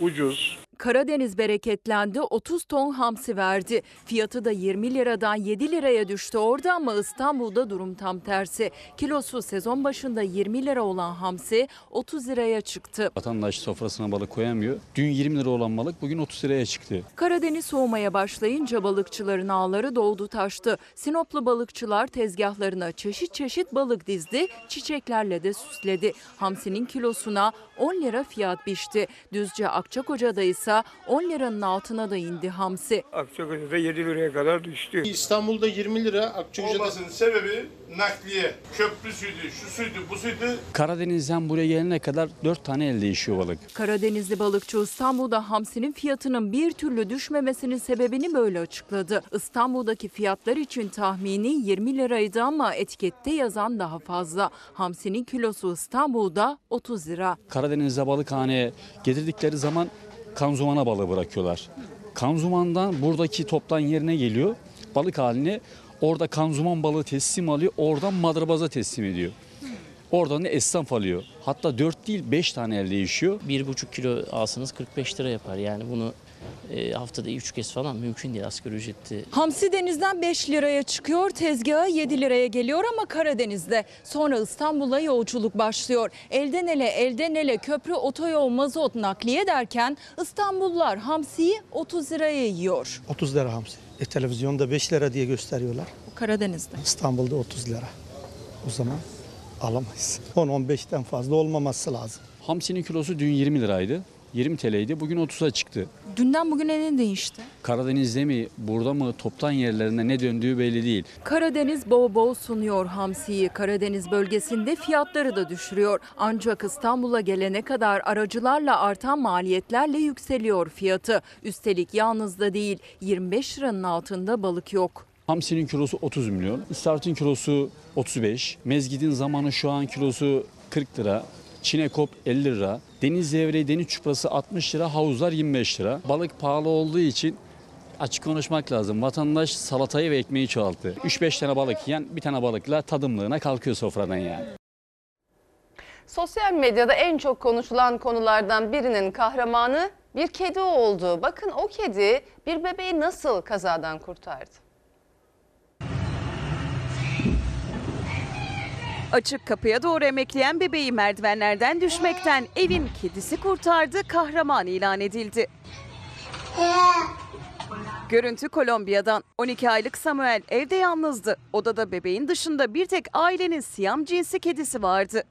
ucuz. Karadeniz bereketlendi 30 ton hamsi verdi. Fiyatı da 20 liradan 7 liraya düştü orada ama İstanbul'da durum tam tersi. Kilosu sezon başında 20 lira olan hamsi 30 liraya çıktı. Vatandaş sofrasına balık koyamıyor. Dün 20 lira olan balık bugün 30 liraya çıktı. Karadeniz soğumaya başlayınca balıkçıların ağları doldu taştı. Sinoplu balıkçılar tezgahlarına çeşit çeşit balık dizdi, çiçeklerle de süsledi. Hamsinin kilosuna 10 lira fiyat biçti. Düzce Akçakoca'da ise 10 liranın altına da indi hamsi. Akçakoca'da 7 liraya kadar düştü. İstanbul'da 20 lira, Akçakoca'da... Olmasının sebebi nakliye, köprüsüydü, şu suydu, bu suydu. Karadeniz'den buraya gelene kadar 4 tane el değişiyor balık. Karadenizli balıkçı İstanbul'da hamsinin fiyatının bir türlü düşmemesinin sebebini böyle açıkladı. İstanbul'daki fiyatlar için tahmini 20 liraydı ama etikette yazan daha fazla. Hamsinin kilosu İstanbul'da 30 lira. Karadeniz'de balıkhaneye getirdikleri zaman kanzumana balığı bırakıyorlar. Kanzumandan buradaki toptan yerine geliyor. Balık haline orada kanzuman balığı teslim alıyor. Oradan madrabaza teslim ediyor. Oradan da esnaf alıyor. Hatta 4 değil 5 tane el değişiyor. 1,5 kilo alsanız 45 lira yapar. Yani bunu e, haftada 3 kez falan mümkün değil asgari ücretli. Hamsi denizden 5 liraya çıkıyor, tezgaha 7 liraya geliyor ama Karadeniz'de. Sonra İstanbul'a yolculuk başlıyor. Elden ele, elden ele köprü, otoyol, mazot nakliye derken İstanbullular hamsiyi 30 liraya yiyor. 30 lira hamsi. E, televizyonda 5 lira diye gösteriyorlar. Karadeniz'de. İstanbul'da 30 lira. O zaman alamayız. 10-15'ten fazla olmaması lazım. Hamsinin kilosu dün 20 liraydı. 20 TL'ydi. Bugün 30'a çıktı. Dünden bugüne ne değişti? Karadeniz'de mi, burada mı, toptan yerlerinde ne döndüğü belli değil. Karadeniz bol bol sunuyor hamsiyi. Karadeniz bölgesinde fiyatları da düşürüyor. Ancak İstanbul'a gelene kadar aracılarla artan maliyetlerle yükseliyor fiyatı. Üstelik yalnız da değil 25 liranın altında balık yok. Hamsinin kilosu 30 milyon. İstavrit'in kilosu 35. Mezgidin zamanı şu an kilosu 40 lira. Çinekop 50 lira. Deniz levreği, deniz çuprası 60 lira, havuzlar 25 lira. Balık pahalı olduğu için açık konuşmak lazım. Vatandaş salatayı ve ekmeği çoğalttı. 3-5 tane balık yiyen bir tane balıkla tadımlığına kalkıyor sofradan yani. Sosyal medyada en çok konuşulan konulardan birinin kahramanı bir kedi oldu. Bakın o kedi bir bebeği nasıl kazadan kurtardı? Açık kapıya doğru emekleyen bebeği merdivenlerden düşmekten evin kedisi kurtardı, kahraman ilan edildi. Görüntü Kolombiya'dan. 12 aylık Samuel evde yalnızdı. Odada bebeğin dışında bir tek ailenin siyam cinsi kedisi vardı.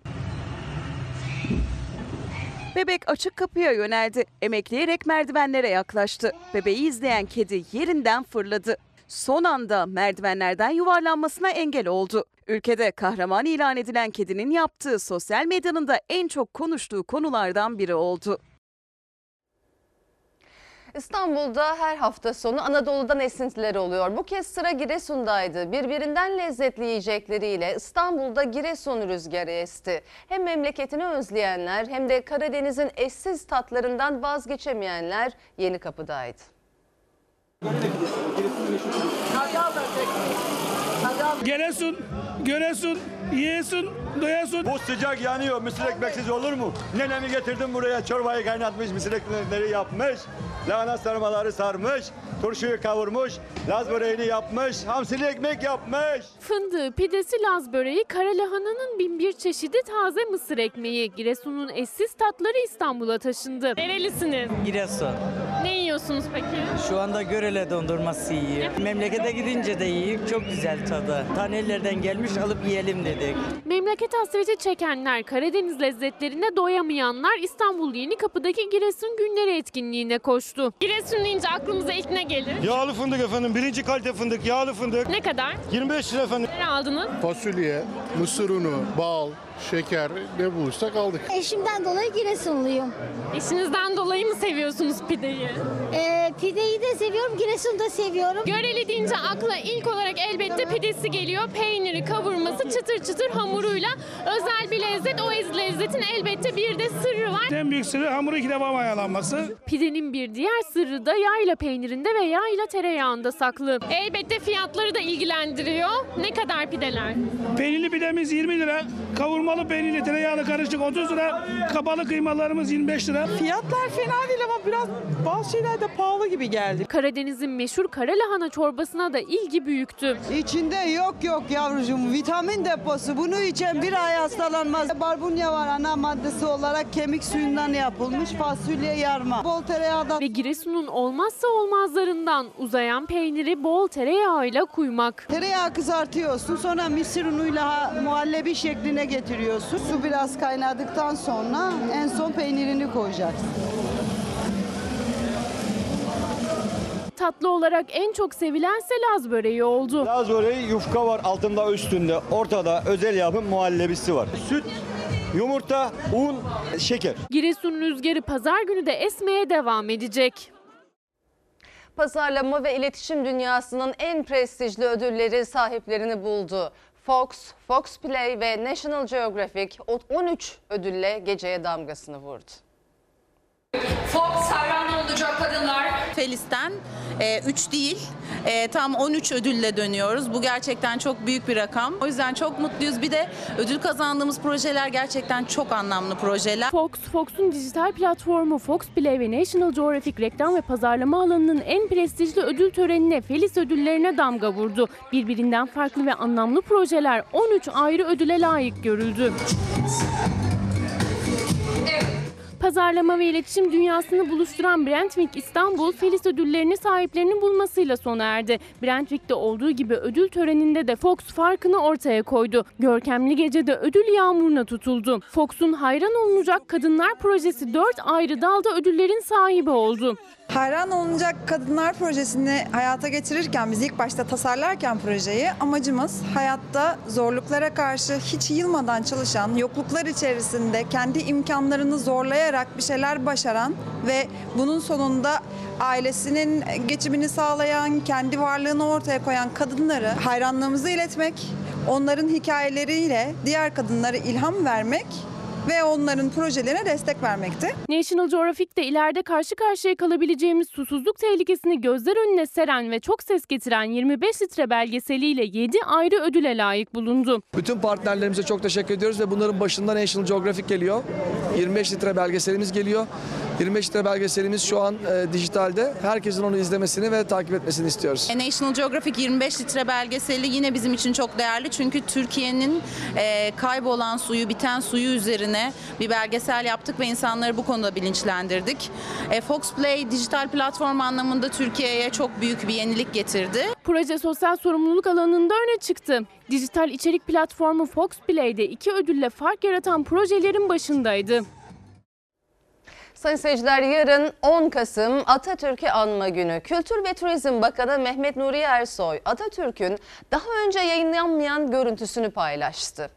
Bebek açık kapıya yöneldi. Emekleyerek merdivenlere yaklaştı. Bebeği izleyen kedi yerinden fırladı. Son anda merdivenlerden yuvarlanmasına engel oldu. Ülkede kahraman ilan edilen kedinin yaptığı sosyal medyanın da en çok konuştuğu konulardan biri oldu. İstanbul'da her hafta sonu Anadolu'dan esintiler oluyor. Bu kez sıra Giresun'daydı. Birbirinden lezzetli yiyecekleriyle İstanbul'da Giresun rüzgarı esti. Hem memleketini özleyenler hem de Karadeniz'in eşsiz tatlarından vazgeçemeyenler Yeni Kapı'daydı. Gelesun, göresun, yiyesun, doyasun. Bu sıcak yanıyor. Mısır ekmeksiz olur mu? Nenemi getirdim buraya. Çorbayı kaynatmış, mısır ekmekleri yapmış. Lahana sarmaları sarmış. Turşuyu kavurmuş. Laz böreğini yapmış. Hamsili ekmek yapmış. Fındığı, pidesi, laz böreği, kara lahananın bin bir çeşidi taze mısır ekmeği. Giresun'un eşsiz tatları İstanbul'a taşındı. Nerelisiniz? Giresun. Ne yiyorsunuz peki? Şu anda Görele dondurması yiyor. Memlekete gidince de yiyip çok güzel tadı. Tanelerden gelmiş alıp yiyelim dedik. Memleket hasreti çekenler, Karadeniz lezzetlerine doyamayanlar İstanbul Yeni Kapı'daki Giresun Günleri etkinliğine koştu. Giresun deyince aklımıza ilk ne gelir? Yağlı fındık efendim. Birinci kalite fındık, yağlı fındık. Ne kadar? 25 lira efendim. Ne aldınız? Fasulye, mısır unu, bal, şeker ne bulursak aldık. Eşimden dolayı Giresunluyum. Eşinizden dolayı mı seviyorsunuz pideyi? Ee, pideyi de seviyorum, Giresun'u da seviyorum. Göreli deyince akla ilk olarak elbette pidesi geliyor. Peyniri, kavurması, çıtır çıtır hamuruyla özel bir lezzet. O ez- lezzetin elbette bir de sırrı var. En büyük sırrı hamuru iki defa mayalanması. Pidenin bir diğer sırrı da yayla peynirinde ve yayla tereyağında saklı. Elbette fiyatları da ilgilendiriyor. Ne kadar pideler? Peynirli pidemiz 20 lira. Kavurmalı peynirli tereyağlı karışık 30 lira. Kabalı kıymalarımız 25 lira. Fiyatlar fena değil ama biraz bazı şeyler de pahalı gibi geldi. Karadeniz'in meşhur kara lahana çorbasına da ilgi büyüktü. İçinde yok yok yavrucuğum vitamin deposu. Bunu içen bir ay hastalanmaz. Barbunya var ana maddesi olarak kemik suyundan yapılmış fasulye yarma. Bol tereyağdan. Ve Giresun'un olmazsa olmazlarından uzayan peyniri bol tereyağıyla kuymak. Tereyağı kızartıyorsun sonra mısır unuyla ha- muhallebi şekline getiriyorsun. Su biraz kaynadıktan sonra en son peynirini koyacaksın. Tatlı olarak en çok sevilense Laz böreği oldu. Laz böreği yufka var altında üstünde. Ortada özel yapım muhallebisi var. Süt, yumurta, un, şeker. Giresun rüzgarı pazar günü de esmeye devam edecek. Pazarlama ve iletişim dünyasının en prestijli ödülleri sahiplerini buldu. Fox, Fox Play ve National Geographic 13 ödülle geceye damgasını vurdu. Fox hayran olacak kadınlar. Felis'ten 3 değil e, tam 13 ödülle dönüyoruz. Bu gerçekten çok büyük bir rakam. O yüzden çok mutluyuz. Bir de ödül kazandığımız projeler gerçekten çok anlamlı projeler. Fox, Fox'un dijital platformu Fox Play ve National Geographic reklam ve pazarlama alanının en prestijli ödül törenine Felis ödüllerine damga vurdu. Birbirinden farklı ve anlamlı projeler 13 ayrı ödüle layık görüldü. Pazarlama ve iletişim dünyasını buluşturan Brentwick İstanbul, Felis ödüllerini sahiplerinin bulmasıyla sona erdi. Brentwick'te olduğu gibi ödül töreninde de Fox farkını ortaya koydu. Görkemli gecede ödül yağmuruna tutuldu. Fox'un hayran olunacak kadınlar projesi 4 ayrı dalda ödüllerin sahibi oldu. Hayran olunacak Kadınlar Projesi'ni hayata geçirirken biz ilk başta tasarlarken projeyi amacımız hayatta zorluklara karşı hiç yılmadan çalışan, yokluklar içerisinde kendi imkanlarını zorlayarak bir şeyler başaran ve bunun sonunda ailesinin geçimini sağlayan, kendi varlığını ortaya koyan kadınları hayranlığımızı iletmek, onların hikayeleriyle diğer kadınlara ilham vermek ve onların projelerine destek vermekti. National Geographic de ileride karşı karşıya kalabileceğimiz susuzluk tehlikesini gözler önüne seren ve çok ses getiren 25 litre belgeseliyle 7 ayrı ödüle layık bulundu. Bütün partnerlerimize çok teşekkür ediyoruz ve bunların başında National Geographic geliyor. 25 litre belgeselimiz geliyor. 25 litre belgeselimiz şu an e, dijitalde. Herkesin onu izlemesini ve takip etmesini istiyoruz. E, National Geographic 25 litre belgeseli yine bizim için çok değerli. Çünkü Türkiye'nin e, kaybolan suyu, biten suyu üzerine bir belgesel yaptık ve insanları bu konuda bilinçlendirdik. E, Fox Play dijital platform anlamında Türkiye'ye çok büyük bir yenilik getirdi. Proje sosyal sorumluluk alanında öne çıktı. Dijital içerik platformu Fox Play'de iki ödülle fark yaratan projelerin başındaydı. Sayın seyirciler yarın 10 Kasım Atatürk'ü anma günü. Kültür ve Turizm Bakanı Mehmet Nuri Ersoy Atatürk'ün daha önce yayınlanmayan görüntüsünü paylaştı.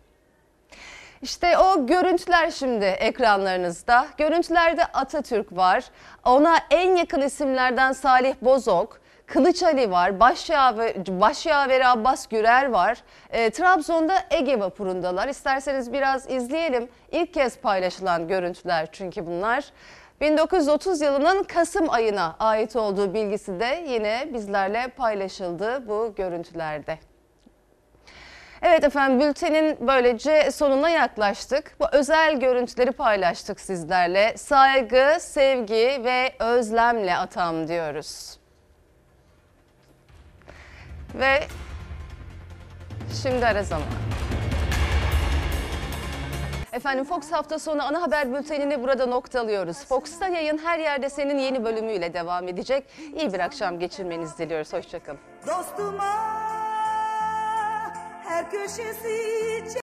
İşte o görüntüler şimdi ekranlarınızda. Görüntülerde Atatürk var. Ona en yakın isimlerden Salih Bozok, Kılıç Ali var, Başyaver, Başyaveri Abbas Gürer var. E, Trabzon'da Ege vapurundalar. İsterseniz biraz izleyelim. İlk kez paylaşılan görüntüler çünkü bunlar. 1930 yılının Kasım ayına ait olduğu bilgisi de yine bizlerle paylaşıldı bu görüntülerde. Evet efendim bültenin böylece sonuna yaklaştık. Bu özel görüntüleri paylaştık sizlerle. Saygı, sevgi ve özlemle atam diyoruz. Ve şimdi ara zaman. Efendim Fox hafta sonu ana haber bültenini burada noktalıyoruz. Fox'ta yayın her yerde senin yeni bölümüyle devam edecek. İyi bir akşam geçirmenizi diliyoruz. Hoşçakalın. Dostuma her köşesi